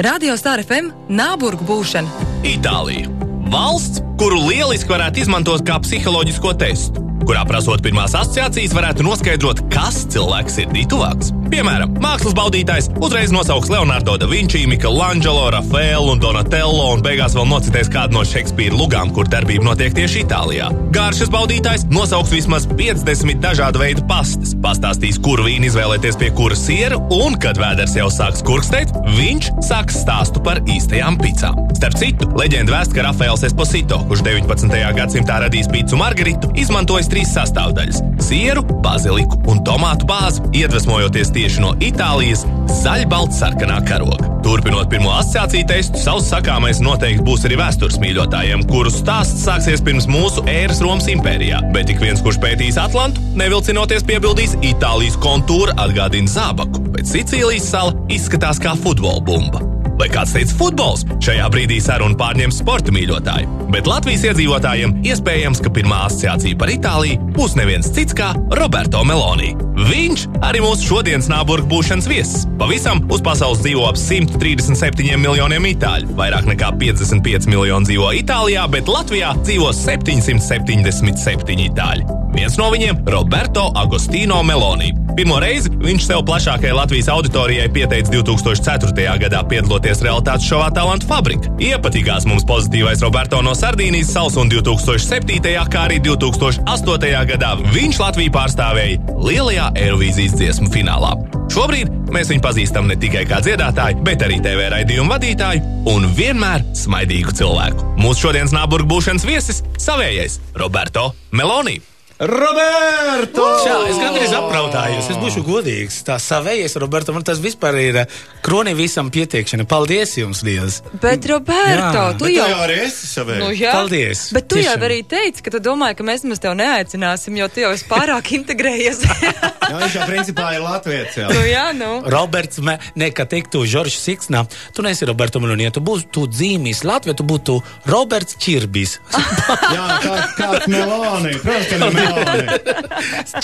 Radio Star FM Nāburgu būšana. Itālija. Valsts, kuru lieliski varētu izmantot kā psiholoģisko testu, kurā prasot pirmās asociācijas varētu noskaidrot, kas cilvēks sirdī tuvāks. Piemēram, mākslas baudītājs uzreiz nosauks Leonardo da Vinci, Michelangelo, Rafaelu un Donatello un beigās vēl nocitēs kādu no Šekspīra lugām, kur darbība notiek tieši Itālijā. Gāršas baudītājs nosauks vismaz 50 dažādu veidu pastas, pastāstīs, kuru vīnu izvēlēties pie kura siera, un, kad vēders jau sāks kurkstēt, viņš sāks stāstu par īstajām picām. Starp citu, leģenda vēst, ka Rafaels Esposito, kurš 19. gadsimtā radīs pīci margaritu, izmantojis trīs sastāvdaļas - sieru, baziliku un tomātu bāzi, iedvesmojoties tieši no Itālijas zaļbalts-sarkanā karoga. Turpinot pirmo asociāciju testu, savs sakāmais noteikti būs arī vēstures mīļotājiem, kuru stāsts sāksies pirms mūsu ēras Romas impērijā. Bet ik viens, kurš pētīs Atlantu, nevilcinoties piebildīs, Itālijas kontūra atgādina zābaku, bet Sicīlijas sala izskatās kā futbola bumba. Vai kāds teica futbols? Šajā brīdī saruna pārņems sporta mīļotāji. Bet Latvijas iedzīvotājiem iespējams, ka pirmā asociācija par Itāliju būs neviens cits kā Roberto Meloni. Viņš arī mūsu šodienas nāburgu būšanas viesis. Pavisam uz pasaules dzīvo ap 137 miljoniem itāļu. Vairāk nekā 55 miljoni dzīvo Itālijā, bet Latvijā dzīvo 777 itāļi. Viens no viņiem - Roberto Agostino Meloni. Pirmo reizi viņš sev plašākajai Latvijas auditorijai pieteica 2004. gadā piedaloties realitātes šovā Talantu fabrika. Iepatīkās mums pozitīvais Roberto no Sardīnijas salas un 2007. kā arī 2008. gadā viņš Latviju pārstāvēja lielajā Eirovīzijas dziesmu finālā. Šobrīd mēs viņu pazīstam ne tikai kā dziedātāju, bet arī TV raidījumu vadītāju un vienmēr smaidīgu cilvēku. Mūsu šodienas nāburgu būšanas viesis - savējais Roberto Meloni. Roberto! Jā, es gandrīz apraudājos. Es būšu godīgs. Tā savējais, Roberto, man tas vispār ir eh, kroni visam pietiekšana. Paldies jums, Dievs! Bet, Roberto, Jā, tu Bet jau. jau arī esi savējais. Nu, jā. Paldies. Bet tu jau Tiešām. arī teici, ka tu domāji, ka mēs nemaz tevi neaicināsim, jo tu jau esi pārāk integrējies. Jā, viņš jau principā ir Latvijas. Jā. nu, jā, nu. Roberts, me, ne, ka teiktu Žoržs Siksnā, tu neesi Roberto Meloni, ja tu būtu tu dzīmīs Latvijā, tu būtu Roberts Čirbis. Jā, kā, kāds Meloni. Protams, ka ne.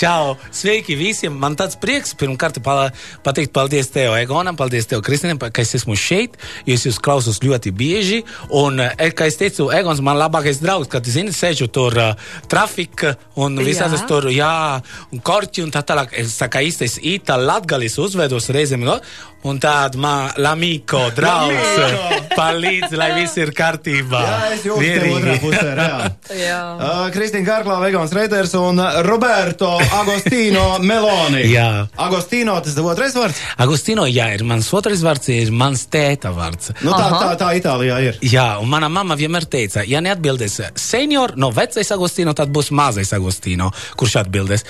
Čau! Sveiki visiem! Man tāds prieks pirmkārt pa, pateikt paldies tev, Egonam, paldies tev, Kristīnam, ka es esmu šeit, es jūs klausos ļoti bieži. Un, eh, kā es teicu, Egons man labākais draugs, kad, zini, sēžu tur uh, trafika un visādas tur, jā, un korķi un tā tālāk. Es tā kā īstais itāļu latgalis uzvedos reizēm, no? Un tād man l'amico, draugs, palīdz, lai viss ir kārtībā. Jā, es jūtu tev otrā pusē, reāli. Uh, Kristīna Kārklā, Vegons Reiters un Roberto Agostino Meloni. Jā. Agostino, tas ir otrais vārds? Agustino, jā, ir mans otrais vārds, ir mans tēta vārds. Nu, tā, Aha. tā, tā Itālijā ir. Jā, un mana mamma vienmēr teica, ja neatbildēs senior, no vecais Agustīno, tad būs mazais Agustīno, kurš atbildēs.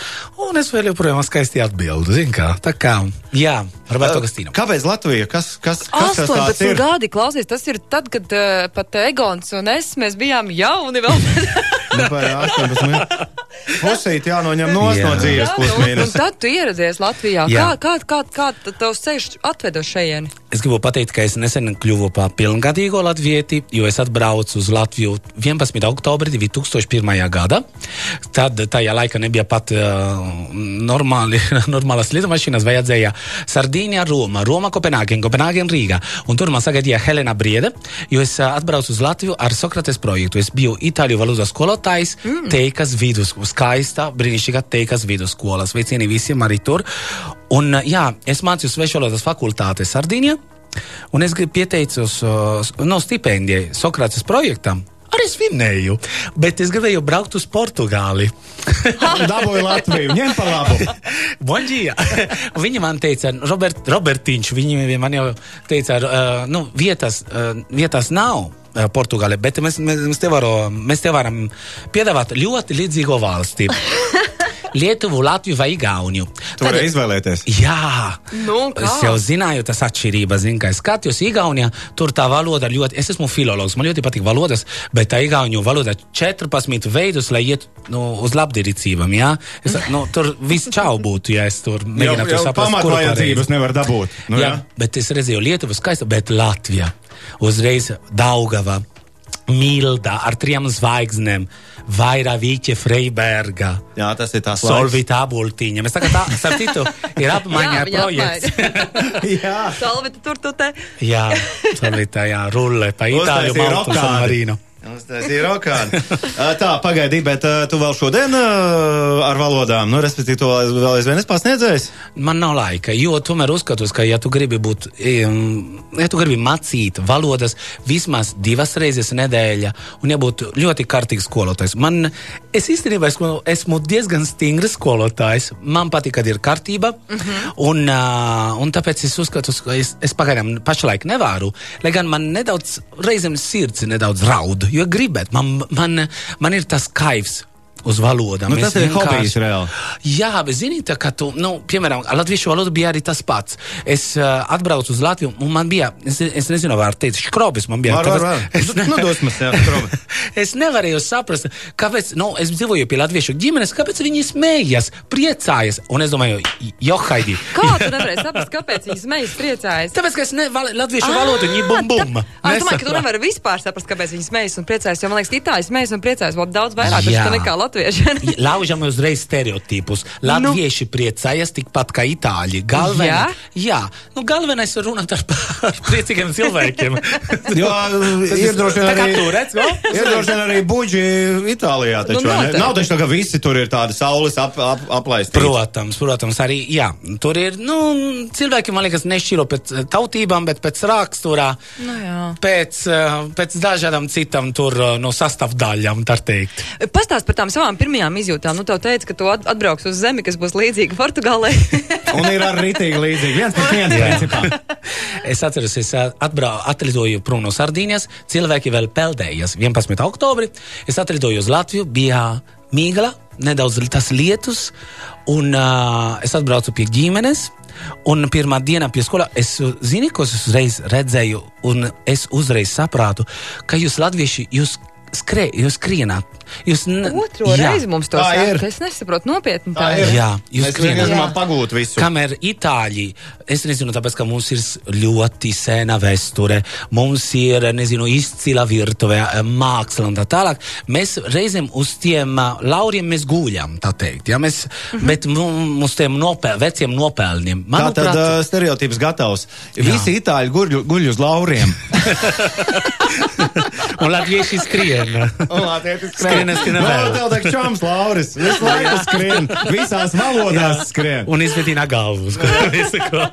Un es vēl joprojām skaisti atbildu, zin kā. Tā kā, jā, Roberto Agustīno. Kāpēc Latvija? Kas, kas, kas tas tāds 18 ir? gadi, klausies, tas ir tad, kad uh, pat Egons un es, mēs bijām jauni vēl. Nu, par 18. Pusīt jānoņem nos Jā. no dzīves nu, un pusmīnus. tad tu ieradies Latvijā. Jā. Kā, kā, kā, kā tavs ceļš atved uz šejieni? Es gribu pateikt, ka es nesen kļuvu par pilngadīgo latvieti, jo es atbraucu uz Latviju 11. oktobrī 2001. gada. Tad tajā laikā nebija pat uh, normāli, normālas lidmašīnas, vajadzēja Sardīnija, Roma, Roma, Kopenhāgen, Kopenhāgen, Rīga. Un tur man sagaidīja Helena Briede, jo es uh, atbraucu uz Latviju ar Sokrates projektu. Es biju itāļu valodas skolotājs, mm. teikas vidus, skaista, brīnišķīga teikas vidusskolas. Sveicieni visiem arī tur. Un, uh, jā, es mācījos svešu valodas fakultāte Sardīnijā. Un es pieteicos uh, no stipendijai Sokrates projektam. Arī es vinēju, bet es gribēju braukt uz Portugāli. Dabūju Latviju, ņem pa labu. Bonģija! Viņi man teica, Robert, Robertiņš, viņi man jau teica, uh, nu, vietas, uh, vietas nav. Portugālē, bet mēs, mēs, mēs, te varo, mēs te varam piedāvāt ļoti līdzīgo valsti. Lietuvu, Latviju vai Igauniju. Tu vari izvēlēties. Jā, Nu, kā? es jau zināju, tas atšķirības, zinu, kā es skatījos Igaunijā, tur tā valoda ļoti, es esmu filologs, man ļoti patīk valodas, bet tā Igauniju valoda 14 veidus, lai iet nu, uz labdarīcībām, jā. Es, nu, tur viss čau būtu, ja es tur mēģinātu saprast, kur pamatvajadzības nevar dabūt. Nu, jā, jā. bet es redzēju Lietuvu skaistu, bet Latvija uzreiz Daugava. Milda ar trim zvaigznēm, Vaira Vīķa Freiberga, Jā, tas ir tas Solvita Abultīņa. Mēs tagad tā, starp citu, ir apmaiņā Jā, viņa projekts. Jā, Salvita tur tu te. jā, Solvita, jā, rulle pa Itāliju, Maltu, San. Marino. Tas ir rokādi. Tā, pagaidi, bet tu vēl šodien ar valodām, nu, respektīvi, to vēl aizvien esi pasniedzējis? Man nav laika, jo tomēr uzskatu, ka, ja tu gribi būt, ja tu gribi mācīt valodas vismaz divas reizes nedēļā, un jābūt ļoti kārtīgs skolotājs. Man, es īstenībā esmu, esmu diezgan stingrs skolotājs. Man patīk, kad ir kārtība, uh -huh. un, un tāpēc es uzskatu, ka es, es pagaidām pašlaik nevaru, lai gan man nedaudz, reizēm sirds nedaudz raud, jo gribēt, man, man, man ir tas kaivs. Uz valodām. Nu, Es tas ir vienkārši- hobijs reāli. Jā, bet zini, tā kā tu, nu, piemēram, ar latviešu valodu bija arī tas pats. Es uh, atbraucu uz Latviju, un man bija, es, es nezinu, vai var teikt, škrobis man bija. Var, var, tāpēc var. Es, Nu, ne, dosmas, jā, es nevarēju saprast, kāpēc, nu, es dzīvoju pie latviešu ģimenes, kāpēc viņi smējas, priecājas. Un es domāju, jo, Haidi, Kā tu nevarēji saprast, kāpēc viņas mejas priecājas? tāpēc, ka es nevaru latviešu valodu, viņi bum bum. Ah, Es domāju, ka tu nevari vispār saprast, kāpēc viņas mejas un priecājas. Jo man liekas, itāļus mejas un priecājas vēl daudz vairāk Jā. taču nekā latvieši. Laužam uzreiz stereotipus. Latvieši nu. priecājas tikpat kā itāļi. Galvenais, Jā? jā, nu, galvenais ir runāt ar, ar priecīgiem cilvēkiem. Jo ir droši vien Tā kā arī. tu redz, ko? Ir droši vien arī buģi Itālijā. Taču, Nu, vai ne? noteikti. Nav taču tā, ka visi tur ir tādi saules ap, ap, aplaistīti. Protams, protams, arī jā, tur ir nu, cilvēki, man liekas, nešķiro pēc eh, tautībām, bet pēc raksturā, Nu, jā. pēc, eh, pēc dažādām citām tur eh, no sastāvdaļām, tā teikt. Pastāst par tām savām pirmajām izjūtām. Nu, tev teica, ka tu at- atbrauks uz zemi, kas būs līdzīga Portugālei. Un ir arī rītīgi līdzīgi. Viens pret viens, principā. Es atceros, es eh, atbrau, atlidoju prom no Sardīnijas, cilvēki vēl peldējas 11. oktobrī. Es atlidoju uz Latviju, bija mīgla, nedaudz tas lietus, un uh, es atbraucu pie ģimenes. Un pirmā dienā pie skolā es uh, zinu, ko es uzreiz redzēju, un es uzreiz sapratu, ka jūs latvieši, jūs skrē, jūs skrienāt. Jūs Jā. reizi mums to Tā saka. Es nesaprotu nopietni. Tā ir. Jā, jūs skrienat. gribam pagūt visu. Kamēr itāļi, es nezinu, tāpēc, ka mums ir ļoti sena vēsture, mums ir, nezinu, izcila virtuve, māksla un tā tālāk, mēs reizēm uz tiem lauriem mēs guļam, tā teikt, ja mēs, bet mu- uz tiem nopel, veciem nopelniem. Tā tad uh, stereotips gatavs. Visi itāļi guļ, guļ uz lauriem. un latvieši skrien. Un latvieši Skrien, skrien vēl. Tev čoms lauris. Visu laiku skrien. Visās valodās skrien. Un izmetīnā galvu, uz ko visu ko,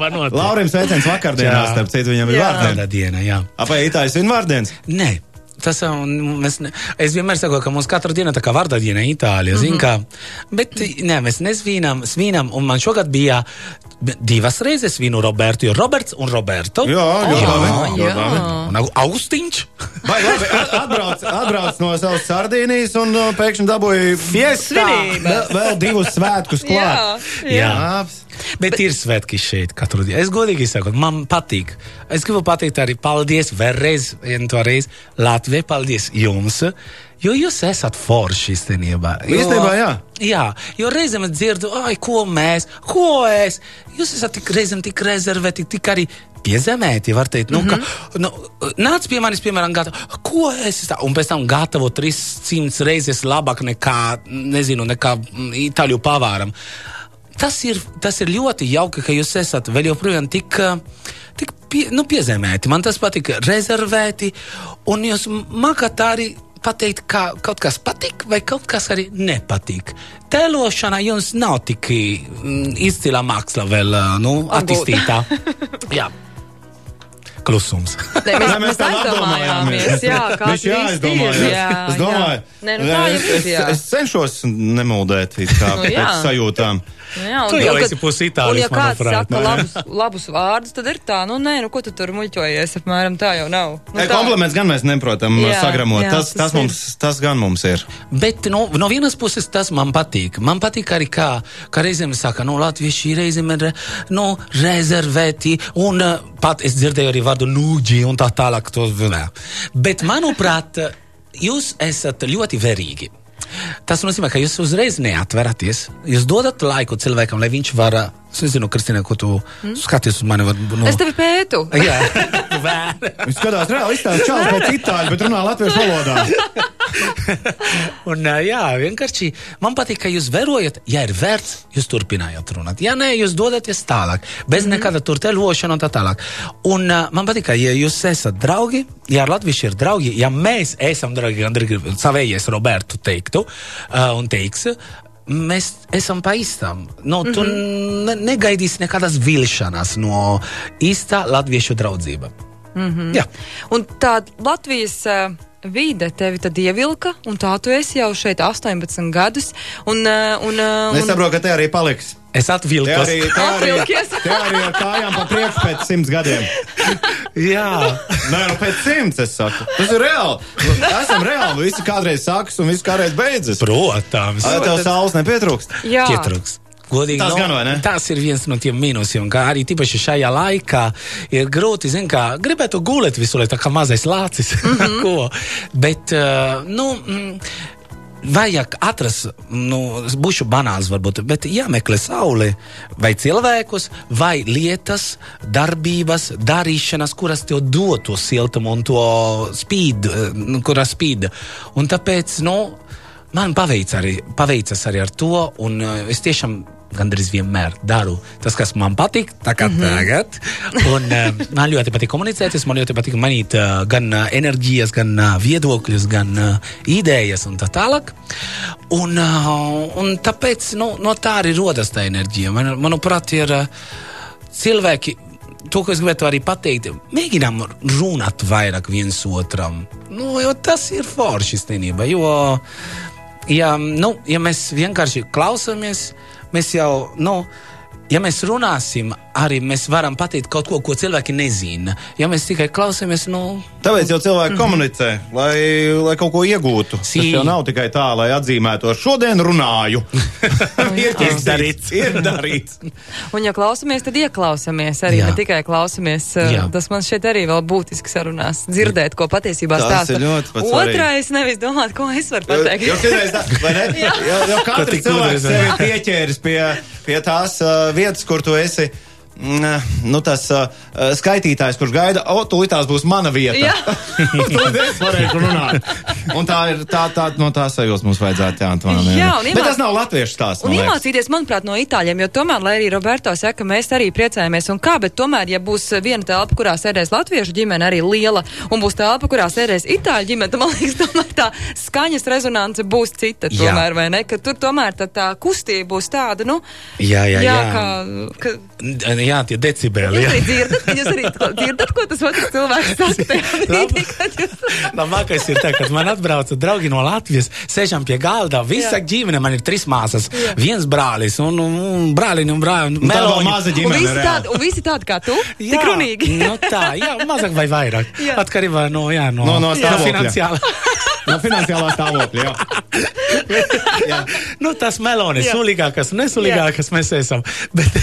var notikt. Laurim sveiciens vakardienā, Jā. starp citu, viņam ir Jā. vārdiena. Diena, jā. Apai itāļu svin vārdienas? Nē. Tas, uh, mēs, ne, es vienmēr saku, ka mums katru dienu tā kā vārdā diena Itālijā, mm -hmm. kā, bet nē, mēs nesvīnam, svīnam, un man šogad bija divas reizes svinu Robertu, jo Roberts un Roberto. Jā, Jā, jā. ļoti labi. Un Au- Augustiņš. Vai labi, at- atbrauc, atbrauc no savas Sardīnijas un uh, pēkšņi dabūja. Svinības. Vēl, vēl divus svētkus Jā, klāt. jā. Labs. Bet ir svētki šeit katru dienu. Es godīgi saku, man patīk. Es gribu pateikt arī paldies vēlreiz, vienu to reizi Latvijai, paldies jums. Jo jūs esat forši īstenībā. Jo- Īstenībā, jā. Jā, jo reizēm es dzirdu, ai, ko mēs, ko es. Jūs esat tik reizēm tik rezervēti, tik arī piezemēti, var teikt. Nu, mm -hmm. ka, nu, nāc pie manis, piemēram, gatavo, ko es tā, un pēc tam gatavo 300 reizes labāk nekā, nezinu, nekā mm, itāļu pavāram. Tas ir, tas ir ļoti jauki, ka jūs esat vēl joprojām tik. Tik pie, nu, piezemēti, man tas patīk, rezervēti, un jūs mākat arī pateikt, ka kaut kas patīk, vai kaut kas arī nepatīk. Tēlošana jums nav tik mm, izcila māksla vēl nu, attīstītā. Jā, klusums. Nē, mēs, Nē, mēs tā aizdomājāmies, jā, kā Viņš ir. Jā, es domāju, jā. Nē, nu tā es, ir, es, es cenšos nemuldēt it kā Nu, pēc sajūtām. Nu Jā, Tu un- jau un esi kad- pusi Un ja kāds manuprāt. saka labus, labus vārdus, tad ir tā, nu nē, nu ko tu tur muļķojies, apmēram tā jau nav. Nu, Nu, tā. Kompliments gan mēs neprotam Jā, sagramot. jā, tas, tas tas, mums, tas gan mums ir. Bet no, no vienas puses tas man patīk. Man patīk arī, kā, kā reizēm saka, no latvieši reizēm ir no, rezervēti, un uh, pat es dzirdēju arī vārdu nūģi un tā tālāk. To, nē. Bet, manuprāt, jūs esat ļoti verīgi. Tas nozīmē, ka jūs uzreiz neatveraties. Jūs dodat laiku cilvēkam, lai viņš var. ā, Es nezinu, Kristīna, ko tu mm. skaties uz mani. Var, nu, Es tevi pētu. Jā, vēr. Viņš skatās reāli izstāsta čāls pēc itāļu, bet runā latviešu valodā. Un, jā, vienkārši man patīk, ka jūs vērojat, ja ir vērts, jūs turpinājāt runāt. Ja nē, jūs dodaties tālāk, bez mm -hmm. nekāda tur teļošana un tā tālāk. Un uh, man patīk, ka, ja jūs esat draugi, ja ar latviešu ir draugi, ja mēs esam draugi, gan savējies Robertu teiktu uh, un teiks. Mēs esam pa īstām. Nu, tu mm -hmm. ne, negaidīsi nekādas vilšanās no īstā latviešu draudzība. Mm -hmm. Jā, Un tā Latvijas uh, vide tevi tad ievilka, un tā tu esi jau šeit 18 gadus. Un, uh, un, Es un, saprotu, ka te arī paliks. es atvilku. arī, te arī, arī ar kājām pa priekšu pēc simts gadiem. Jā. Nē, nu pēc simts es saku. Tas ir reāli. Esam reāli. Visi kādreiz sākas un viss kādreiz beidzas. Protams. Vai tev saules nepietrūkst? jā, Pietrūks. Godīgi, Tas gan vai ne? tas ir viens no tiem mīnusiem, kā arī tīpaši šajā laikā ir grūti, zin, kā gribētu gulēt visu laiku, tā kā mazais lācis. Mm -hmm. Ko? Bet, uh, nu. Mm, Vajag atrast, nu, būšu banāls, varbūt, bet jāmeklē saule, vai cilvēkus, vai lietas, darbības, darīšanas, kuras tev dod to siltumu un to spīd, eh, nu, kuras spīd. Un tāpēc, nu, man paveic arī, paveicas arī ar to, un uh, es tiešām gandrīz vienmēr daru tas, kas man patīk, tā kā mm -hmm. tagad. Un, uh, man ļoti patīk komunicēt, es man ļoti patīk manīt uh, gan uh, enerģijas, gan uh, viedokļus, gan uh, idejas un tā tālāk. Un, uh, un tāpēc nu, no tā arī rodas tā enerģija. Man, manuprāt, ir uh, cilvēki. To, ko es gribētu arī pateikt, mēģinām runāt vairāk viens otram. Nu, jo tas ir forši īstenībā. Jo, ja, nu, ja mēs vienkārši klausāmies, mēs jau, nu, ja mēs runāsim, arī mēs varam pateikt kaut ko, ko cilvēki nezina. Ja mēs tikai klausāmies, nu, Tāpēc jau cilvēki komunicē, lai, lai kaut ko iegūtu. Tas Sī. jau nav tikai tā, lai atzīmētu, šodien runāju. ir Izdarīts. Ir darīts. un ja klausamies, tad ieklausamies arī, Jā. ne tikai klausamies. uh, Jā. Tas man šeit arī vēl būtiski sarunās. Dzirdēt, ko patiesībā Tas stāsta. Otrais, nevis domāt, ko es varu pateikt. Jo, jo, tā, vai ne? jo, jo katrs cilvēks sevi pieķēris pie, pie tās uh, vietas, kur tu esi. Nu, tas uh, skaitītājs, kurš gaida, o, tūlīt tās būs mana vieta. Jā. Tūlīt es varēšu runāt. Un tā ir tā, tā no tās sajūtas mums vajadzētu jā, Antonam, Jā, un Bet iemāc- tas nav latviešu stāsts. Un iemācīties, manuprāt, no itāļiem, jo tomēr, lai arī Roberto saka, mēs arī priecājamies, un kā, bet tomēr, ja būs viena telpa, kurā sēdēs latviešu ģimene, arī liela, un būs telpa, kurā sēdēs itāļu ģimene, tad man liekas, tomēr tā skaņas rezonance būs cita, Jā. tomēr, vai ne? Ka tur tomēr tā, tā kustība būs tāda, nu, jā, jā, jā. kā, ka, N- jā tie decibeli. jūs jā. arī dzirdat, jūs arī dzirdat, ko tas otrs cilvēks saka. Labākais ir tas, kad man atbrauca draugi no Latvijas, sēžam pie galda. Visa Jā. ģimene, man ir trīs māsas, Jā. viens brālis un, un un brālis. Un tā vēl maza Un ģimene. visi, reāli. tādi, un visi tādi kā tu, tik runīgi. nu tā, jā, mazāk vai vairāk. Jā. Atkarībā no, jā, no, No- no stāvokļa. finansiāla. No finansiālā stāvokļa. Jā. jā. nu, tas melonis, sulīgākas, nesulīgākas mēs esam. Bet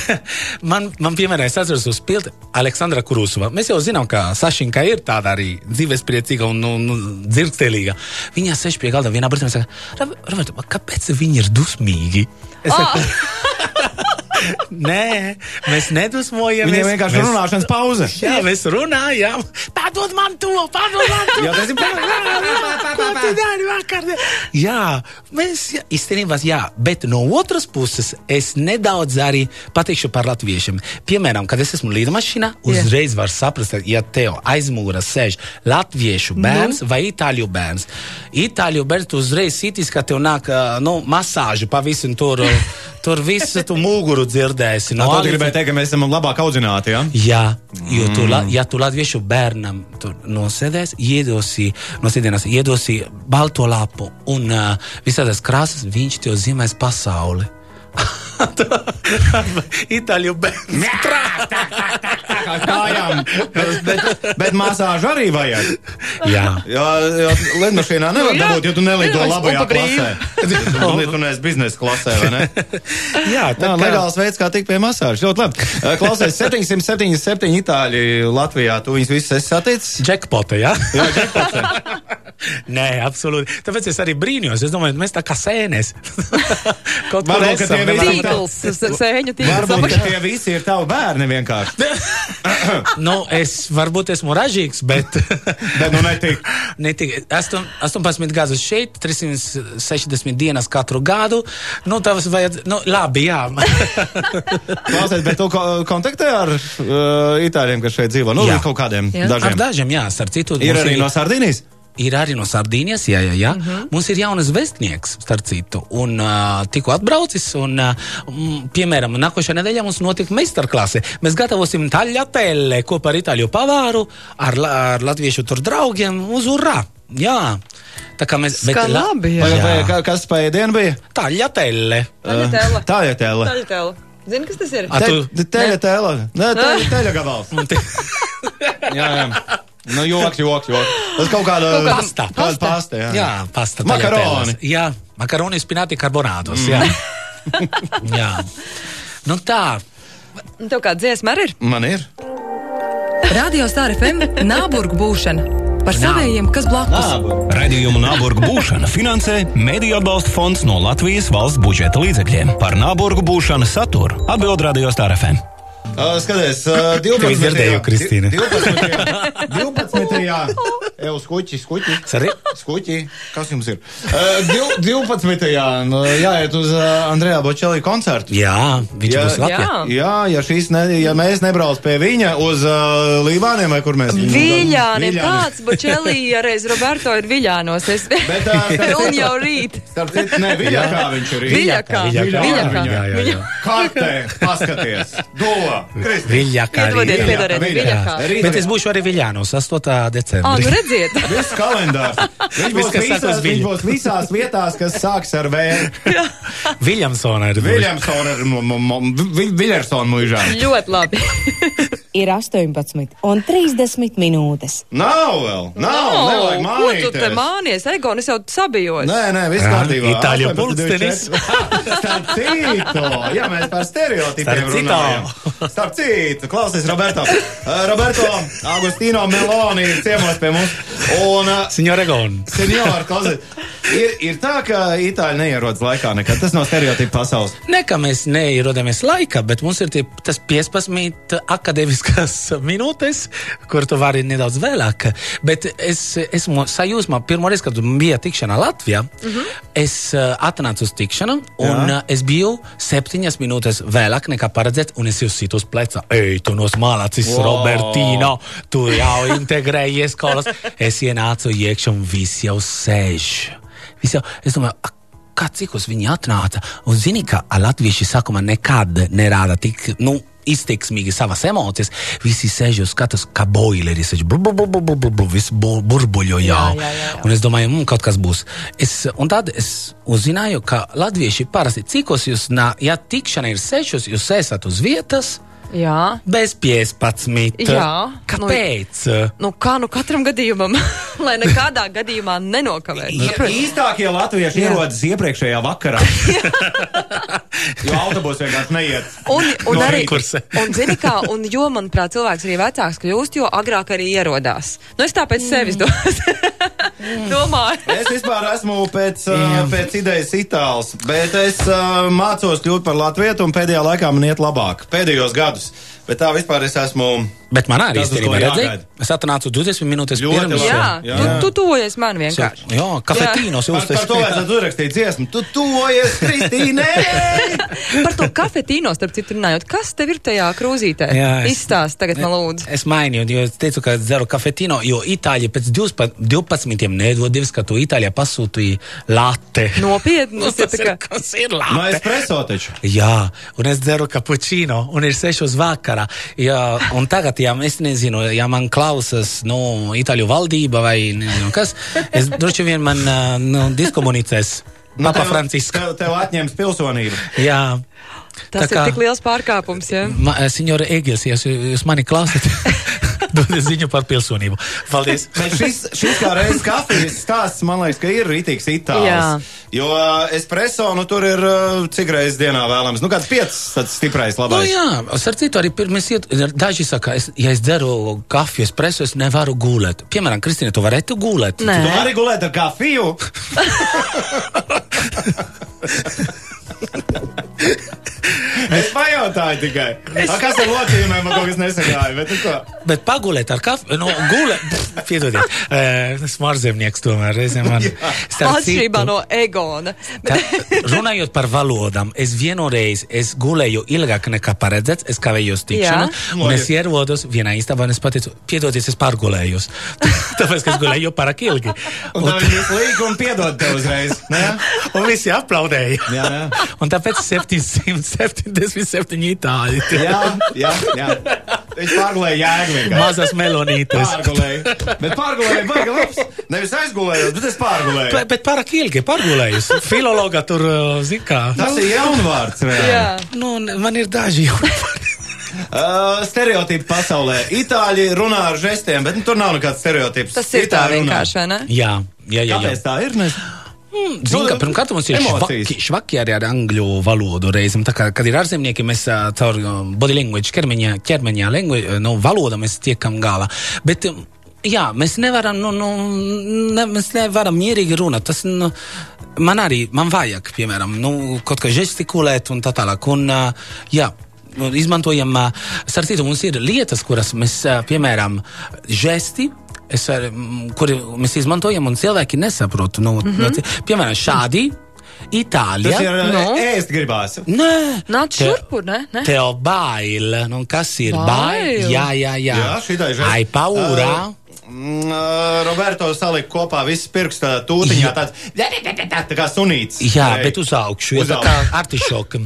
man, man piemēram, es atceros uz pilti Aleksandra Kurusova. Mēs jau zinām, ka Sašinka ir tāda arī dzīvespriecīga un, un, un dzirkstelīga. Viņa sēž pie galda vienā brīdī un saka, "Rob- Roberto, kāpēc viņi ir dusmīgi? Es saku, Nē, mēs nedusmojamies. Viņiem vienkārši ir mēs- runāšanas pauze. Jā, mēs runājam. Padod man to, padod man to. Jā, tas ir Ko tu dari vakar? Jā, mēs jā, īstenībā, jā, bet no otras puses es nedaudz arī pateikšu par latviešiem. Piemēram, kad es esmu lidmašīnā, uzreiz var saprast, ja tev aizmūra sēž latviešu bērns nu? vai itāļu bērns. Itāļu bērns uzreiz sitīs, ka tev nāk nu, masāžu pa visam tur, tur visu tu muguru dzirdēsi. No, Alice- gribēju teikt, ka mēs esam labāk audzināti. Ja? Jā, jo tu, la, ja tu latviešu bērnam tur nosēdēs, iedosi, no sēdienas iedosi balto lapu un uh, visādas krāsas, viņš tev zīmēs pasauli. Itāļu bērns. Kā kājām. bet, bet masāžu arī vajag. Jā. Jo, jo lidmašīnā nevar Nu, jā. dabūt, ja tu nelido Jā, labajā un pa brīvu. klasē. Tu, tu neesi biznesa klasē, vai ne? Jā, Tā ir legāls veids, kā tikt pie masāžas. Ļoti labi. Klausies, 777 itāļi Latvijā. Tu viņus visus esi saticis? Jackpota, jā? Jā, Džekpotē. Nē, absolūti. Tāpēc es arī brīnījos. Es domāju, mēs tā kā sēnes. Kaut nevaram- visi- Tīkls, sēņu tīkls. Varbūt ka tie visi ir tavi bērni vienkārši. nu, es varbūt esmu ražīgs, bet. Bet nu netik. Ne tikai 18 gadus šeit, 360 dienas katru gadu. Nu, tavs vajadz, nu, labi, jā. Klausies, bet tu ko- kontaktē ar uh, itāļiem, kas šeit dzīvo? Nu, Jā. kaut kādiem Jā. Ar dažiem. dažiem, jā, starp citu. Ir arī no Sardīnijas? Ir arī no Sardīnijas, jā, jā, jā. Mhm. -huh. Mums ir jaunas vēstnieks, starp citu, un uh, tikko atbraucis, un, uh, m, piemēram, nākošajā nedēļā mums notiek meistarklase. Mēs gatavosim taļatēlē kopā ar itāļu pavāru, ar, ar latviešu tur draugiem uz urā. Jā, tā kā mēs... Skan labi, jā. Vai, vai, jā. ka- kas pa ēdienu bija? Taļatēlē. Taļatēle. Tā ir tēla. Taļatēle. Zini, kas tas ir? Tu- Teļa tēla. Nē, teļa, teļa gabals. Jā, jā. Nu, joks, joks, joks. Tas kaut kāda Pasta. Kāda pasta, jā. Jā, pasta. Makaroni. Jā, makaroni spināti karbonātos. Mm. Jā. jā. Nu tā. Tev kāda dziesma arī ir? Man ir. Radio Star FM Nāburgu būšana. Par savējiem, kas blakus. Radījumu Nāburgu būšana finansē Mediju atbalsta fonds no Latvijas valsts budžeta līdzekļiem. Par Nāburgu būšanu saturu atbild Radio Star FM. Uh, skaties, uh, 12. Tev izdzirdēju, Kristīne. 12. 12. Evo, skuķi, skuķi. Sari? Skuķi, kas jums ir? Uh, div- 12. nu, jāiet uz uh, Andrejā Bočelī koncertu. Jā, viņš Jā, būs Latvijā. jā. Jā, ja, šīs ne, ja mēs nebrauc pie viņa uz uh, Līvāniem vai kur mēs Viļāni, kāds Bočelī reiz Roberto ir Viļānos. Es... Bet, starp Un jau rīt. Starp citu, ne Viļakā viņš ir. Viļakā. Viļakā. Viļakā. Jā, jā, jā. Kartē, paskaties. Dula, Viļakā. Piedodiet. Rīt Bet es būšu arī Viļānos 8. Ā, decembrī. nu redziet. Viss kalendārs. Viņš būs, Viss, kas sāk visās, viņš būs visās vietās, kas sāks ar V. Viljamsona ir. Viljamsona, Viljamsona mūžā. Ļoti labi. Ir 18 un 30 minūtes. Nav vēl, nav, oh, nevajag ko tu te mānīties. mānies? Egon, es jau sabijos. Nē, nē, viss kārtībā. itāļu 18, pulkstenis. 24. Starp citu, jā, mēs par stereotipiem runājam. Starp citu, klausies, Roberto. Uh, Roberto, Agustino Meloni ir ciemos pie mums. Un, uh, Signor Egon. senjor, klausies, ir, ir tā, ka itāļi neierodas laikā nekad. Tas nav stereotipu pasaules. Ne, ka mēs neierodamies laikā, bet mums ir tie, tas 15 akadēmiskās minūtes, kur tu vari nedaudz vēlāk. Bet es esmu sajūsmā, pirmo reizi, kad bija tikšana Latvijā, mm -hmm. es uh, atnācu uz tikšanu, un Jā. uh, es biju septiņas minūtes vēlāk nekā paredzēts, un es situ uz pleca. Ej, tu nos malacis, Wow. Robertino, tu jau integrējies skolas. Es ienācu iekšā, un viss jau sēž. Viss jau, es domāju, kā cikos viņi atnāca. Un zini, ka latvieši sākumā nekad nerāda tik, nu, izteiksmīgi savas emocijas. Visi sēž uz skatas, kā bur, bur, viss bu- burbuļo jau. Jā, jā, jā. Un es domāju, mm, kaut kas būs. Es, un tad es uzzināju, ka latvieši parasti cikos jūs, nā, ja tikšana ir sešos, jūs esat uz vietas. Jā. Bez 15. Jā. Kāpēc? Nu, kā nu katram gadījumam, lai nekādā gadījumā nenokavētu. Ī- Īstākie latvieši Jā. ierodas iepriekšējā vakarā. jo autobus vienkārši neiet. Un, un No arī, rekursa. un zini kā, un jo, manuprāt, cilvēks arī vecāks kļūst, jo agrāk arī ierodās. Nu, es tāpēc sevis do- domāju. Es vispār esmu pēc, uh, pēc idejas itāls, bet es uh, mācos kļūt par latvietu un pēdējā laikā man iet labāk. Pēdējos gadus. Bet tā vispār es esmu. Bet man arī īstenībā redzēja, es atnācu 20 minūtes Ļoti pirms. Jā, Jā, tu, jā. tu tuvojies man vienkārši. Jā, kafetīnos Par, par to vajadzētu uzrakstīt dziesmu. Tu tuvojies, Kristīne! Par to kafetīno, starp citu, runājot, kas tev ir tajā krūzītē? Jā, es- Izstāst tagad man lūdzu. Es mainīju, jo es teicu, ka dzeru kafetīno, jo Itāļi pēc 12 12 nedod divas, ka tu Itālijā pasūtīji latte. Nopietni, tas ir kā. kas ir no latte? espreso taču. Jā, un es dzeru kapučīnu, un ir sešos vakarā. Jā, un tagad, ja es nezinu, ja man klausās, nu, Itāļu valdība vai nezinu kas, es droši vien man, nu, diskomunicēs. Nu, Papa Franciska. Tev, tev atņems pilsonību. Jā. Tas Tā kā- ir tik liels pārkāpums, jā. Ma, signora Egils, ja jūs, jūs mani klausāt, dod ziņu par pilsonību. Paldies! Bet šis, šis kā reizes kafijas stāsts, man liekas, ka ir rītīgs itālis. Jā. Jo uh, espreso, nu tur ir uh, cik reizes dienā vēlams. Nu, kāds piecas, tāds stiprais, Nu, labais. jā, ar citu arī pirms iet, daži saka, es, ja es dzeru kafiju, espreso, es nevaru gulēt. Piemēram, Kristīna, tu varētu gulēt? Nē. Tu vari gulēt ar kafiju? es pajautāju tikai. Es... A, kas ar locījumiem man kaut kas nesagāja? Bet, nu, ko? Bet pagulēt ar kafiju, nu, gulēt, piedodiet, uh, tas mārzemnieks tomēr reizēm man. Atšķirībā no Egona. Runājot par valodām, es vienreiz es gulēju ilgāk nekā paredzēts, es kavējos tikšanu, Jā. un es ierodos vienā istabā, un es pateicu, piedodies, es pārgulējos. Tāpēc, ka es gulēju pārāk ilgi. Un tā viņi visu līgu un piedod tev uzreiz. Ne? un visi aplaudēja. Jā, jā. Un tāpēc 777 itāļi. Jā, jā, jā. Viņš pārgulēja jēgu vienkārši. Mazas melonītes. Pārgulēju. Bet pārgulēju, baigi labs. Nevis aizgulējos, bet es pārgulēju. Bet, bet pārāk ilgi pārgulējis. Filologa tur zina. Tas ir jaunvārds. reāli. Jā. Nu, man ir daži jau. Uh, stereotipi pasaulē. Itāļi runā ar žestiem, bet nu, tur nav nekāds stereotips. Tas ir tā Itāļi runā. vienkārši, vai ne? jā, jā, jā. jā. Kāpēc tā ir? Nes... Zinu, ka pirmkārt mums ir švaki, švaki arī ar angļu valodu reizēm. Kad ir ārzemnieki, mēs caur body language, ķermeņa, ķermeņa language, nu, valoda mēs tiekam galā. Bet, jā, mēs nevaram, nu, nu, ne, mēs nevaram mierīgi runāt. Tas, nu, man arī, man vajag, piemēram, nu, kaut kā žestikulēt un tā tālāk. Un, jā, nu, izmantojam, starp citu, mums ir lietas, kuras mēs, piemēram, žesti, Es ar, mm, kuri mēs izmantojam, un cilvēki nesaprot. Nu, mm -hmm. Piemēram, šādi Itālijā. Tas ir Nu? nu? ēst gribās. Nē, Nāc šurpu, ne? ne? Tev bail. Nu, kas ir Bail? bail? Jā, jā, jā. Jā, šitai žest. Ai, paurā. Mm, uh, Roberto salika kopā visas pirksta tūtiņā tāds tā kā sunīts. Jā, bet uz augšu. Uz Jā, tā kā artišoka.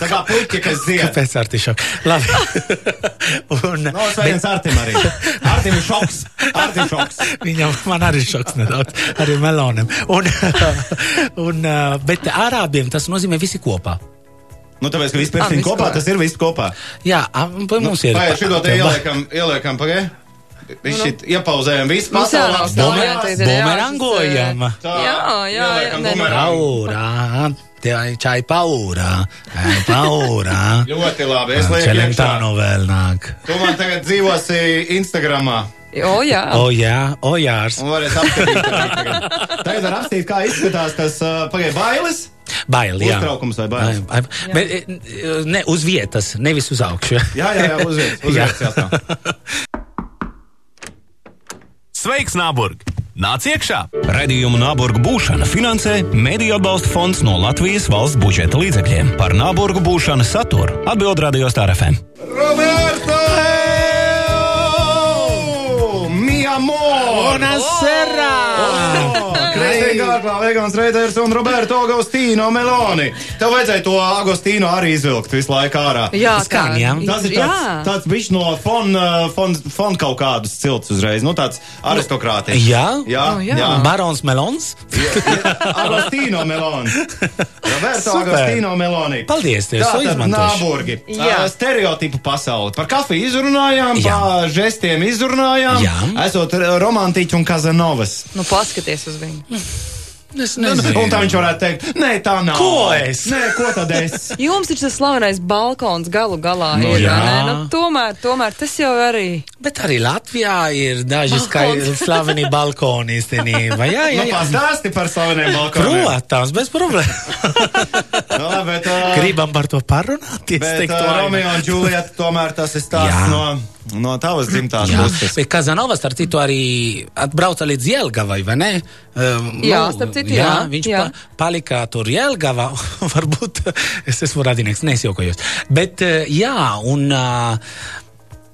Tā kā puķi, kas zied. Kāpēc artišoka? Labi. un, No, sveiciens Artim arī. Artim ir šoks. Artim šoks. Viņam man arī šoks nedaudz, arī melonam. Un, un, bet arābiem tas nozīmē visi kopā. Nu, tāpēc, ka visi Ah, pirkstiņi viss kopā, tas ir viss kopā. Jā, a, pa mums ir. Vai šito te ieliekam, ieliekam pagai? Viņš šit iepauzējam visu Mums pasauli. jānāk apstājās. stāvēt, tagad ir Bumerangojam. Tā, Jā, jā, jā, ieliekam ne, nu. bumerangu. Paurā, te čai paurā, ai, paurā. Ļoti labi. Es lieku Čelentāno iekšā. vēl nāk. Tu man tagad dzīvosi Instagramā. O, jā. O jā, o jārs. Un varēs apskatīt. tagad. Tagad var apskatīt, kā izskatās tas uh, pagaid bailes. Bail, jā. Uztraukums vai bailes? Ai, ai, Bet ne uz vietas, nevis uz augšu. Jā, jā, jā, uz vietas. Uz Jā. vietas jāstāv. Sveiks, Nāburg! Nāc iekšā! Radījumu Nāburgu būšana finansē Mēdīļu atbalsta fonds no Latvijas valsts budžeta līdzekļiem. Par Nāburgu būšanu saturu atbild Radio Star FM. Roberto! Amor! Buonasera! Kristīna Kārklā, Vegans Reiters un Roberto Agostīno Meloni. Tev vajadzēja to Agostīno arī izvilkt visu laiku ārā. Jā, Skan, jā. Tas ir jā. tāds, tāds bišķi no fona fon, fon kaut kādas cilts uzreiz. Nu, tāds aristokrātisks. Jā? jā, Oh, jā. jā. Barons Melons? Agostīno Meloni. Roberto Super. Agostīno Meloni. Paldies, tev, Tātad. Nāburgi. Jā. Stereotipu pasauli. Par kafiju izrunājām, Jā. par žestiem izrunājām. Jā. Esot r- romantiķi un kazanovas. Nu, paskaties uz viņu. Es Un tā viņš varētu teikt, nē, tā nav. Ko es? Nē, ko tad es? Jums taču tas slavenais balkons galu galā Nu, ir. jā. ne? Nu, tomēr, tomēr tas jau arī. Bet arī Latvijā ir daži skaidri slaveni balkoni īstenībā. Jā, jā, Nu, jā. pastāsti par slaveniem balkoniem. Protams, bez problēmas. Nu, labi, bet, uh, Gribam par to parunāt. es bet uh, Romeo un Džulieta tomēr tas ir stāsts no, no tavas dzimtās Jā, puses. bet Kazanovas, starp citu, arī atbrauca līdz Jelgavai, vai ne? Um, Jā, starp citu, jā, viņš jā. Pa, palika tur Jelgavā, varbūt es esmu radinieks, nesjokojos. Bet, uh, jā, un, uh,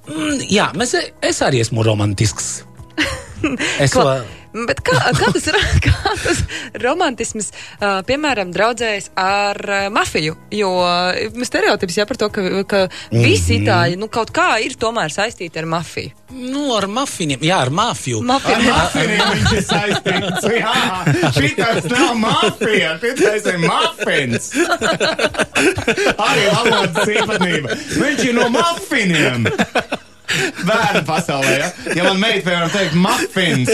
mm, jā, mēs, es arī esmu romantisks. Es to, Kla- Bet kā, kā, tas, ir- kā tas romantisms, piemēram, draudzējas ar mafiju? Jo stereotips jau par to, ka, ka visi Mhm. itāļi nu, kaut kā ir tomēr saistīti ar mafiju. nu, ar mafiniem, jā, ar mafiju. Ar Mafija. mafiniem viņš ir saistīts. Jā, šitais nav mafija, šitais ir mafins. Arī valodas īpatnība. Viņš ir no mafiniem. bērnu pasaulē. Ja, ja man meita, piemēram, teikt, mafins,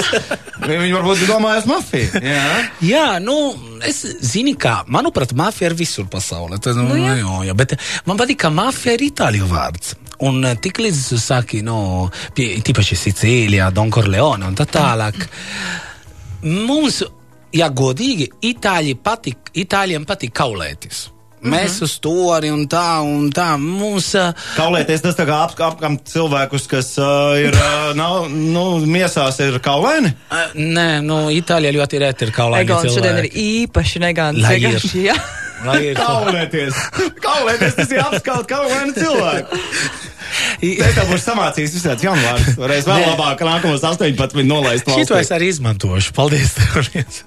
viņi varbūt domājas mafija. Jā. Jā, nu, es zinu, ka, manuprāt, mafija ir visur pasaulē. Tad, nu, Nu, jā. jā. Jā, bet man patīk, ka mafija ir itāļu vārds. Un eh, tik līdz tu saki, no, pie, tīpaši Sicīlijā, Don Corleone un tā tālāk. Mums, ja godīgi, itāļi patīk, itāļiem patīk kaulētis. Mēs uz to arī un tā, un tā. Mums, uh, Kaulēties tas tā kā ap, apkam cilvēkus, kas uh, ir, uh, nav, nu, miesās ir kaulaini. nē, nu, Itālijā ļoti reti ir kaulaini Egons šodien ir īpaši negants. Lai ir. jā. Lai ir Kaulēties. Kaulēties, tas ir apskaut kaulaini cilvēku. Es tev būšu samācījis visāds jaunvārds. Varēs vēl labāk nākamos 18 nolaist Šito valstī. es arī izmantošu. Paldies. tev.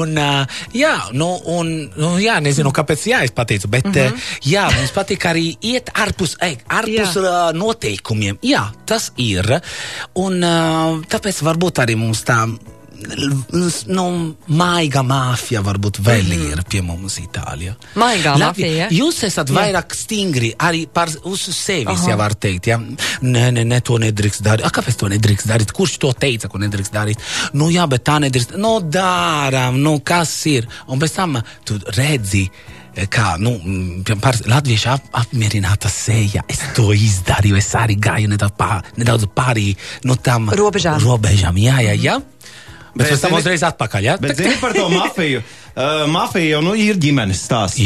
un, uh, jā, nu, un, nu, jā, nezinu, kāpēc jā, es pateicu, bet mm -hmm. jā, mums patīk arī iet ārpus, ej, ārpus uh, noteikumiem. Jā, tas ir. Un uh, tāpēc varbūt arī mums tā. Nu, maiga mafija varbūt vēl mm ir pie mums Itālijā. Maigā Labi, mafija, ja? Jūs esat vairāk stingri arī par uz sevis, ja var teikt. Ja? Nē, nē, nē, to nedrīkst darīt. A, kāpēc to nedrīkst darīt? Kurš to teica, ko nedrīkst darīt? Nu, jā, bet tā nedrīkst. Nu, dārām, nu, kas ir? Un pēc tam tu redzi. Kā nu, mm, par latviešu ap, apmierināta seja. Es to izdarīju, es arī gāju nedaudz, pār, nedaudz pāri no tam Robežām. robežām jā, jā, jā. Bet Bet pēc tam uzreiz atpakaļ. Ja? Bet zini par to mafiju. Uh, mafija jau nu, ir ģimenes stāsts.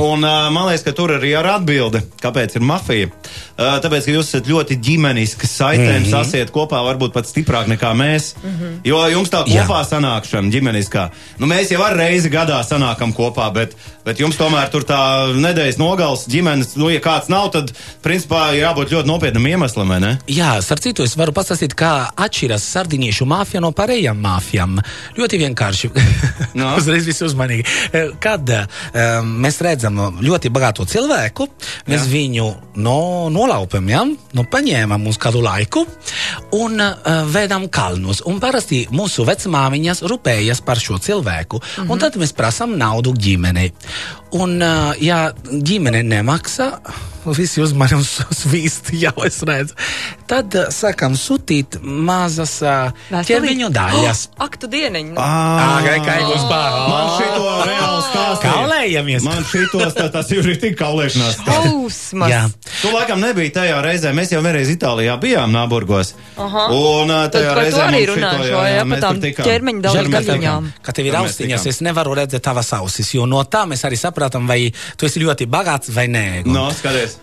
Un uh, man liekas, ka tur arī ir atbilde, kāpēc ir mafija. Uh, tāpēc, ka jūs esat ļoti ģimeniski saitēm, mm -hmm. sasiet kopā, varbūt pat stiprāk nekā mēs. Mm -hmm. Jo jums tā Jā. kopā sanākšana ģimeniskā. Nu, mēs jau ar reizi gadā sanākam kopā, bet, bet jums tomēr tur tā nedēļas nogals ģimenes, nu, ja kāds nav, tad principā ir jābūt ļoti nopietnam iemeslam, vai ne? Jā, starp citu, es varu pastāstīt, kā atšķiras sardiniešu mafija no pārējām mafijām. Ļoti vienkārši. No. Uzreiz viss uzmanīgi. Kad um, mēs redzam ļoti bagāto cilvēku, mēs Jā. Jā. viņu no, nolaupam, ja? nu, paņēmam uz kādu laiku un uh, vedam kalnos. Un parasti mūsu vecmāmiņas rūpējas par šo cilvēku, mm -hmm. un tad mēs prasām naudu ģimenei. Un, uh, ja ģimene nemaksā, visi uzmanīgi uz svīst, jau es redzu. Tad uh, sākam sūtīt mazas uh, ķermeņa daļas. Oh, ak, tu dieniņ. Ah, Āgai, kā jūs pārāk. Man šito reāli stāstīja. Kaulējamies. Man šitos, tā, tas jau ir tik kaulēšanās. Hausmas. Jā. Tu laikam nebija tajā reizē. Mēs jau vienreiz Itālijā bijām Nāburgos. Aha. Un uh, Tad tajā to reizē arī runāšu, jā, jā, jā, par tām ķermeņa daļu Žēl, mēs daļiņām. tikām. Ka tev ir austiņas, es nevaru redzēt tavas ausis, jo no tā mēs arī saprotam, vai tu esi ļoti bagāts vai nē. No, skaties.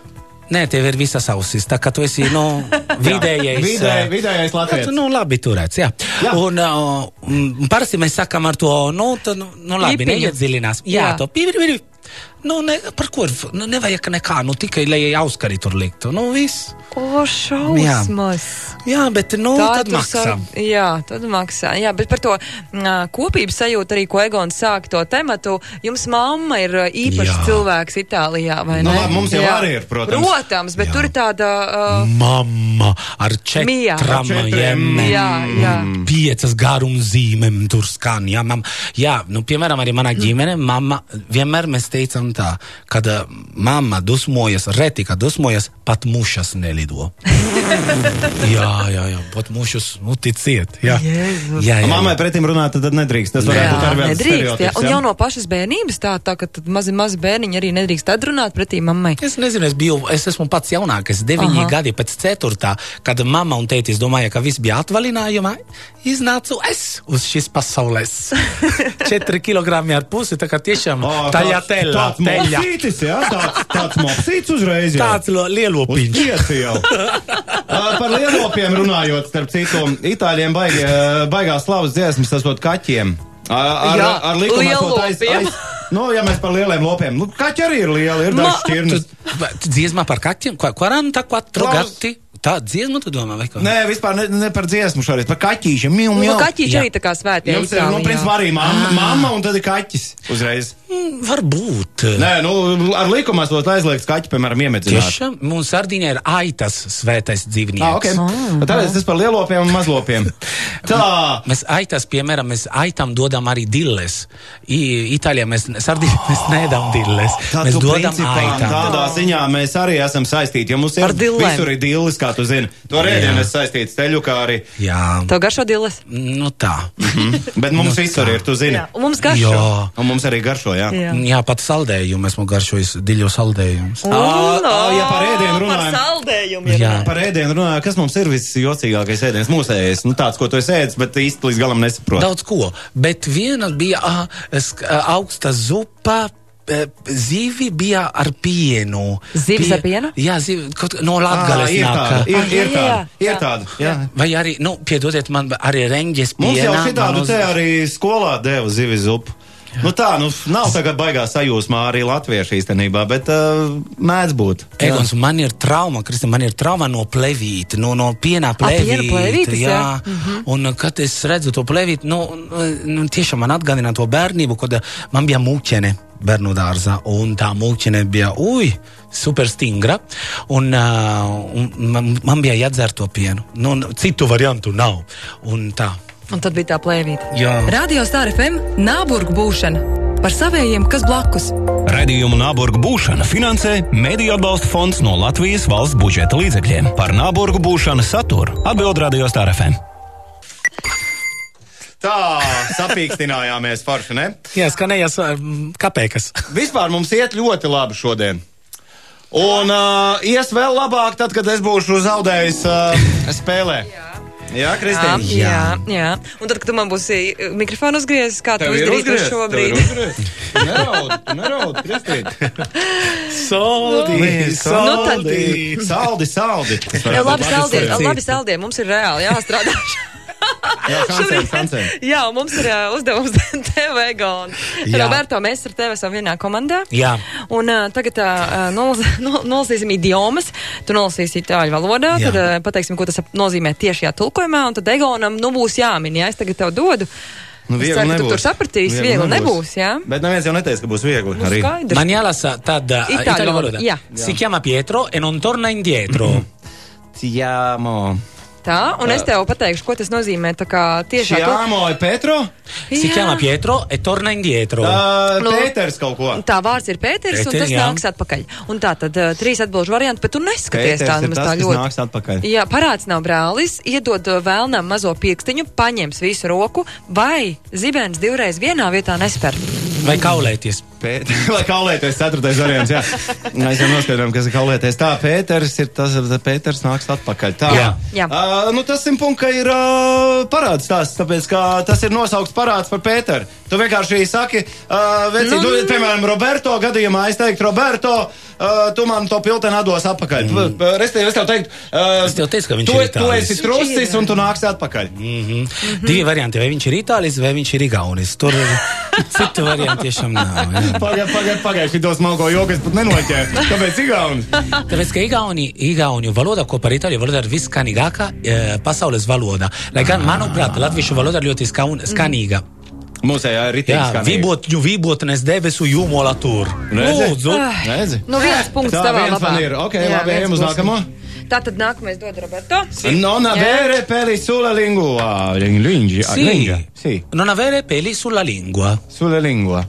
Nē, tev ir visas ausis, tā kā tu esi no, vidējais. Vidē, vidējais Latvijas. nu, labi turēts, jā. Jā. Un, mm, parasti mēs sakām ar to, nu, tad, nu, nu labi, neiedziļinās. Jā, Jā. to pīri, pīri. Nu, ne, par ko? ir- Nu, nevajag nekā, nu, tikai, lai auskari tur liktu. Nu, viss. O, šausmas. Jā, bet, nu, Tā tad maksā. sa- Jā, tad maksā. Jā, bet par to mm, kopības sajūtu arī, ko Egons sāk to tematu, jums mamma ir īpašs Jā. cilvēks Itālijā, vai Nu, ne? labi, mums jau Jā. arī ir, protams. Protams, bet Jā. tur ir tāda. Uh, Mamma ar četrām četriem. jēmēm. Jā, jā. Piecas garumzīmēm tur skan. Jā, mam, jā nu, piemēram, arī manā ģimenē mamma vienmēr mēs teicam tā, kad uh, mamma dusmojas, reti, kad dusmojas, pat mušas nelido. jā, jā, jā, pat mušas, nu, ticiet. Jā, Jēzus. jā, jā, Mammai pretim runāt, tad nedrīkst. Tas varētu Jā, būt arī viens nedrīkst, jā. Un jau no pašas bērnības tā, tā ka tad mazi, mazi bērniņi arī nedrīkst atrunāt pretī mammai. Es nezinu, es biju, es esmu pats jaunākais, deviņi Aha. gadi pēc ceturtā, kad mamma un tētis domāja, ka viss bija atvaļinājumā, iznācu es uz šīs pasaules. Četri kilogrami ar pusi, tā kā tiešām Ā, taļā tāds- teļā, Tāds teļā. Mopsītis, jā, tāds, tāds mopsīts uzreiz. jau. Tāds lielopiņš. pieci jau. Par lielopiem runājot, starp citu, itāļiem baigi, baigās slavas dziesmas, tas būtu kaķiem. Uh, Ar, Jā, ar likumu aiz, aiz, nu, ja mēs par lieliem lopiem, nu, kaķi arī ir lieli, ir šķirnes. Tu dziesmā par kaķiem, Ko- 44 Klaus. Tā dziesma, tu domā, vai ko? Nē, vispār ne, ne par dziesmu šoreiz, par kaķīšiem. Mjau, Nu, mjau. kaķīši jā. arī tā kā svētie. Jums ir, nu, principā arī mamma, mamma un tad ir kaķis uzreiz. Mm, Varbūt. Nē, nu, ar likumu esot aizliegts kaķi, piemēram, iemedzināt. Tiešām, mums Sardīnā ir aitas svētais dzīvnieks. Ah, okay. Tāpēc tas par lielopiem un mazlopiem. Tā. Mēs aitas, piemēram, mēs aitam dodam arī dilles. I, Itālijā mēs, Sardīnā mēs nedam dilles. Tā mēs dodam principā aitam. Tādā ziņā mēs arī esam saistīti. Ja mums ir visur ir dillis kā kā tu zini. To rēdienu es saistītu steļu, kā arī. Jā, Tev garšo diles? nu tā. Bet mums visur ir, tu zini. Jā, un mums garšo. Jā. Un mums arī garšo, jā. Jā. Jā, pat saldējumu esmu garšojis, diļo saldējumus. Ā, ā, ja par ēdienu Par runājam. saldējumu. Jā. Par ēdienu runājot, kas mums ir visjocīgākais ēdiens mūsējais? Nu, tāds, ko tu esi ēdis, bet īsti līdz galam nesaproti. Daudz ko, bet viena bija ah, ah, augsta zupa. Eh, Zivi bija ar pienu. Zivis Pie- ar pienu? Jā, zivi, kaut, no Ā, Latgales ir nāk. tāda, ir, Ah, ir jā, tāda, jā, ir jā. tāda. Jā. Vai arī, nu, piedodiet man, arī reņģes Mums jau šitādu uz- te arī skolā deva zivis zupu. Nu tā, nu nav tagad baigā sajūsmā arī latviešu īstenībā, bet uh, mēdz būt. Egons, man ir trauma, Kristina, man ir trauma no plevīta, no, no piena plevīta. piena plevītes, jā. jā. Mm -hmm. Un, uh, kad es redzu to plevītu, nu, nu, tiešām man atgādina to bērnību, kad uh, man bija mūķene bērnu dārzā, un tā mūķene bija, ui, super stingra, un, uh, un man, man bija jādzer to pienu. Nu, citu variantu nav. Un tā. Un tad bija tā plēvīte. Jā. Radio Star FM Nāburgu būšana par savējiem, kas blakus. Radījumu Nāburgu būšana finansē Mēdīļu atbalsta fonds no Latvijas valsts budžeta līdzekļiem. Par Nāburgu būšanu saturu atbild Radio Star FM. Tā, sapīkstinājāmies forši, ne? Jā, skanējās um, kapēkas. Vispār mums iet ļoti labi šodien. Un uh, ies vēl labāk, tad, kad es būšu zaudējis uh, spēlē. Jā, Kristīna. jā, jā. Un tad, kad tu man būsi uh, mikrofonu uzgriezis, kā tu izdarīsi to šobrīd? Neraud, neraud, Kristīna. Saldi, Nu Saldi, saldi. Jā, labi, saldie, labi, saldie. Mums ir reāli jāstrādā. Jā, šancēm, šancēm. Jā, un mums ir uh, uzdevums TV Gona. Jā. Roberto, mēs ar tevi esam vienā komandā. Jā. Un uh, tagad uh, nolas, nol- nolasīsim idiomas. Tu nolasīsi itāļu valodā, Jā. tad uh, pateiksim, ko tas nozīmē tiešajā tulkojumā, un tad Egonam nu būs jāmin, ja es tagad tev dodu. Nu, Es viegli ceru, ka tu nebūs. tur sapratīsi, viegli nebūs, jā? Bet neviens jau neteica, ka būs viegli. Nu, Arī. Man jālasa tāda Itāļu itāļu valoda, jā. Si chiama Pietro e non torna indietro. Ciamo. Tā, un es tev pateikšu, ko tas nozīmē. Tā kā tiešā tu- Ciamo, e Petro? Si Jā. chiama Pietro e torna indietro. Uh, Nu. Pēters kaut ko. Tā vārds ir Pēters, un Pēter, tas jā. nāks atpakaļ. Un tā tad uh, trīs atbildžu varianti, bet tu neskaties Pēters tā ir tas, tā ļoti. nāks atpakaļ. Jā, parāds nav brālis, iedod vēlnam mazo pirkstiņu, paņems visu roku, vai zibens divreiz vienā vietā nespēr. Vai kaulēties? Pēt... Lai kaulēties, ceturtais variants. Jā. Mēs jau noskaidrojam, kas ir kaulēties. Tā, Pēters ir tas, Pēters nāks atpakaļ. Tā, Jā, jā. Uh, nu, tas simt punkts, ka ir uh, parāds tās, tāpēc, ka tas ir nosaukts parāds par Pēteru. Tu vienkārši saki, uh, vecī, Nu, nu, piemēram, Roberto gadījumā es teiktu, Roberto, uh, tu man to pilteni atdos atpakaļ. Mm. Restīvi, es tev teiktu, uh, Es tev teicu, ka viņš tu, ir tu esi trusis un tu nāksi atpakaļ. Mm -hmm. Divi varianti, vai viņš ir itālis, vai viņš ir igaunis. Tur citu variantu tiešām nav. jā. Pagaid, pagaid, pagaid, šito smalko joku es pat nenoķēru. Kāpēc Igaunis? Tāpēc, ka igauni, igauņu valoda kopā ar itāļu valodu ir visskanīgākā e, pasaules valoda. Lai gan, manuprāt, latviešu valoda ir ļoti skaun, skanīga. Mūsējā ir Jā, ritīgi. vibotņu vībotnes debesu jūmola tur. Redzi? Lūdzu! Redzi? Nu, viens punkts Tā, tavā viens labā. man ir. Ok, Jā, labi, viens ejam uz būs. Tā tad nākamais dod Roberto. Non avere peli sulla lingua. Lingi, Sì. lingua. Sì, Non avere peli sulla lingua. sulla lingua.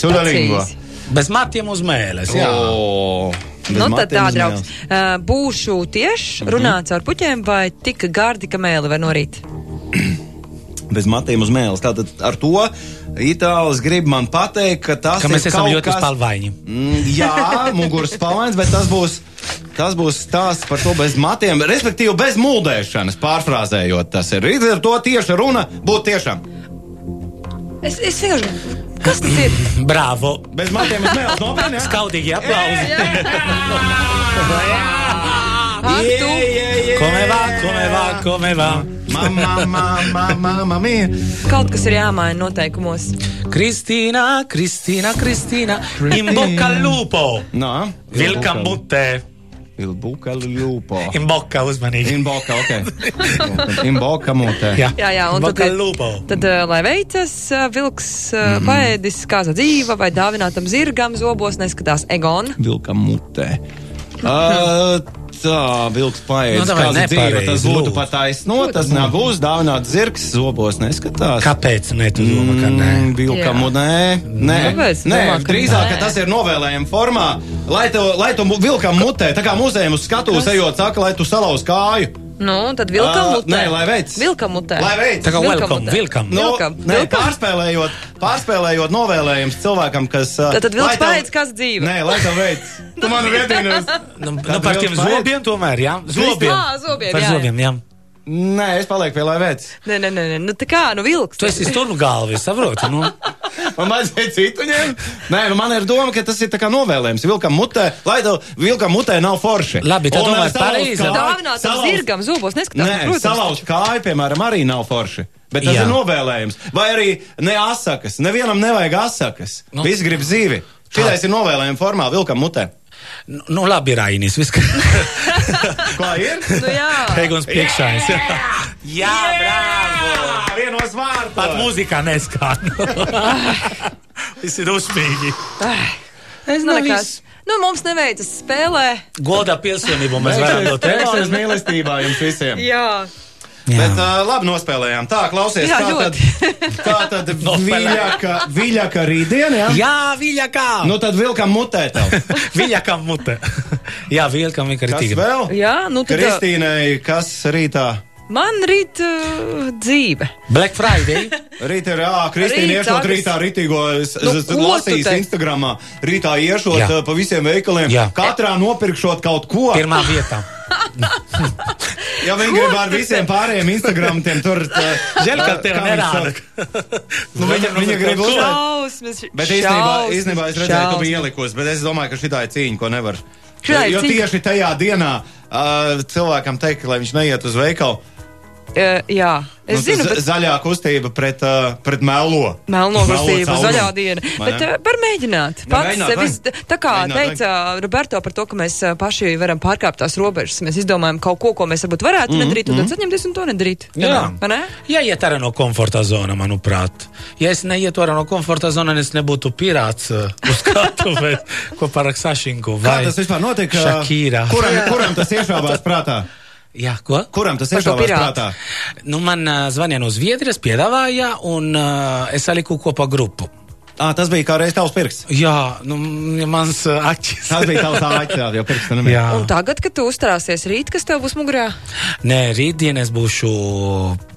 Sulla lingua. Bez matiem uz mēles. Jā. O, bez Nu, tad matiem tā, draugs. Uh, būšu tieši Mhm. runāts ar puķiem vai tik gardi, ka mēli var norīt. Bez matiem uz mēles. Tātad ar to itālis grib man pateikt, ka tas Ka mēs ir esam kaut ļoti kas... spalvaini. Mm, Jā, muguras spalvains, bet tas būs. Tas būs stāsts par to bez matiem, respektīvi bez mūldēšanas, pārfrāzējot. Tas ir līdz ar to tieša runa būt tiešām. Es, es vienkārši. Kas tas ir? Bravo! Bez matiem uz mēles nopietni. jā? Skaudīgi aplausi! Ak, tu! Come va, come va, come va? Mamma, mamma, mamma mia. Kaut kas ir jāmaina noteikumos. Kristīna, Kristīna, Kristīna, in bocca al lupo! No. Vilka mutē! Il buca lupo. In bocca uzmanīgi! In boka, ok. In boka mutē. Jā, Jā, jā, un in tad, bocca lupo! tad uh, lai veicas, uh, vilks uh, paēdis kāza dzīva vai dāvinātam zirgam zobos neskatās Egon. Vilka mutē. Uh, tā, vilks paiet. Nu, Kāda dzīve, tas būtu lūdzu. pat taisno, tas nav uzdāvināt zirgs zobos, neskatās. Kāpēc? Nē, tu domā, ka nē. Mm, Vilkam, Jā. un nē, nē, Kāpēc? nē Domā, ka drīzāk, nē. ka tas ir novēlējuma formā, lai tu, lai mu- vilkam mutē, tā kā muzejam uz skatuves ejot, saka, lai tu salauz kāju. Nu, tad vilkam Ā, mutē. nē, lai veic. Vilkam mutē. Lai veic. Tā kā welcome, mutē. vilkam. Nu, Vilkam, nē, vilkam. pārspēlējot, pārspēlējot novēlējums cilvēkam, kas. ā, Tad- tad vilks lai tev- paēdz kāds dzīve. Nē, lai tev veic. Tu man uz. Nu, nu, par tiem vilks zobiem tomēr, jā? Zobiem. Ā, zobiem, Par jā, jā. zobiem, jā. Nē, es palieku pie veic. Nē, nē, nē, nē. Nu, tā kā, nu, vilks. Tu esi stūnu galvis, saproti? Nu, Man vajadzēja citu ņemt. Nē, nu man ir doma, ka tas ir tā kā novēlējums. Vilkam mutē, lai tev vilkam mutē nav forši. Labi, tad domāju, pareizi. Dāvināt tam zirgam zobos, neskatās. Nē, protams. salauzt kāju, piemēram, arī nav forši. Bet tas Jā. ir novēlējums. Vai arī ne asakas. Nevienam nevajag asakas. Nu. Visi grib zīvi. Šitais ir novēlējuma formā, vilkam mutē. Nu, nu labi, Rainis, viss kā. Ir? Nu, jā. Eguns priekšājs. Jā, bravo! Jā, vienos vārtos. Pat mūzikā neskan. Viss ir uzspīgi. Es Nu, nezinu, kas. viss. Nu, mums neveicas spēlē. Godā pilsonību mēs varam dot. Veiksies mīlestībā jums visiem. Jā. Bet uh, labi nospēlējām. Tā, klausies, Jā, tā tad, tā tad viļaka, viļaka rītdien, jā? Jā, viļakā! Nu tad vilkam mutē tev. Viļakam mute. Jā, vilkam Kas vienkārši. vēl? Jā, nu tad. Kristīnai, kas rītā? Man rīt uh, dzīve. Black Friday. Rīt ir, jā, Kristīna Rīt iešot rītā rītīgo, es, Nu, es lasīju? Instagramā, rītā iešot Jā. pa visiem veikaliem, Jā. katrā nopirkšot kaut ko. Pirmā vietā. Ja viņi grib ar visiem pārējiem Instagramiem tur. Žēl, ka uh, tev kā viņi nerāda. saka? Nu, viņa, viņa grib uzlikt. Šausmas. Bet īstenībā, īstenībā es redzēju, ka biji ielikusi, bet es domāju, ka šī ir cīņa, ko nevar. Šitā jo tieši tajā dienā uh, cilvēkam teikt, lai viņš neiet uz veikalu. Uh, jā, es nu, zinu, bet. zaļā kustība pret, uh, pret melo. Melno Melo kustība, zaļā diena. Vai Bet ne? uh, var mēģināt. Var Pats mēģināt, sevis, vai? tā kā Mēģināt, teica Roberto par to, ka mēs paši varam pārkāpt tās robežas. Mēs izdomājam kaut ko, ko mēs varbūt varētu Mhm, nedarīt, un tad saņemties un to nedarīt. Jā. Ne? Jāiet ārā no komforta zona, manuprāt. Ja es neietu ārā no komforta zonas, es nebūtu pirāts uz skatuves, ko par Sašinku Kā vai tas vispār notiek? uh, Shakira. Kuram, kuram tas iešāvās prātā? Jā, ko? Kuram tas pirātu. prātā? Nu, man uh, zvanīja no Zviedrijas, piedāvāja, un uh, es saliku kopā grupu. À, tas bija kā reiz tavs pirksts. Jā, nu, mans uh, acis. Tas bija tavs āķis, jau pirksts. Jā. Un tagad, kad tu uzstāsies rīt, kas tev būs mugurā? Nē, rītdien es būšu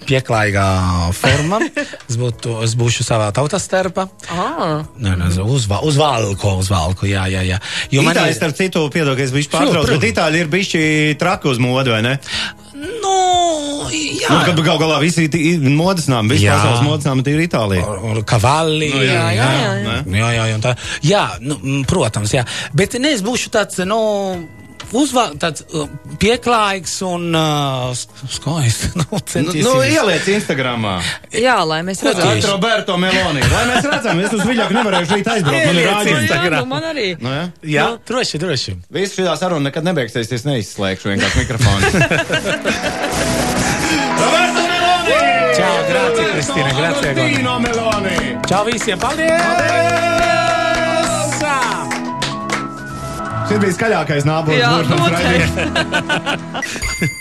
pieklājīgā formā. es, būtu, es būšu savā tautas starpā. Ah. Nē, nē, uz, va- uz valku, uz valku, jā, jā, jā. Jo man Itāļi, ir, starp citu, piedod, ka es biju pārtraucis, bet itāļi ir bijuši traki uz modu, vai ne? nu, jā. Nu, kad gal galā visi modes nami, visi Jā. pasaules modes nami ir Itālija. Un Kavalli. Nu, jā, jā, jā, jā. jā, jā, jā, un tā, jā nu, protams, jā. Bet ne, es būšu tāds, nu, uzvā, tāds uh, pieklājīgs un uh, skaists. Nu, Nu, centīsimies. nu, ieliec Instagramā. Jā, lai mēs At redzētu. Roberto Meloni. Lai mēs redzam, es uz viļaku nevarēšu rīt aizbraukt. Man ir rāģiņš. Instagram. Jā, nu man arī. Nu, jā. jā, droši, droši. Visu šī saruna nekad nebeigsies, es neizslēgšu vienkārši mikrofonu. Roberto Meloni! Čau, grazie, Kristīna, grazie, Gonja. Dino Meloni! Čau visiem, paldies! Šis bija skaļākais noteikti. raidījums.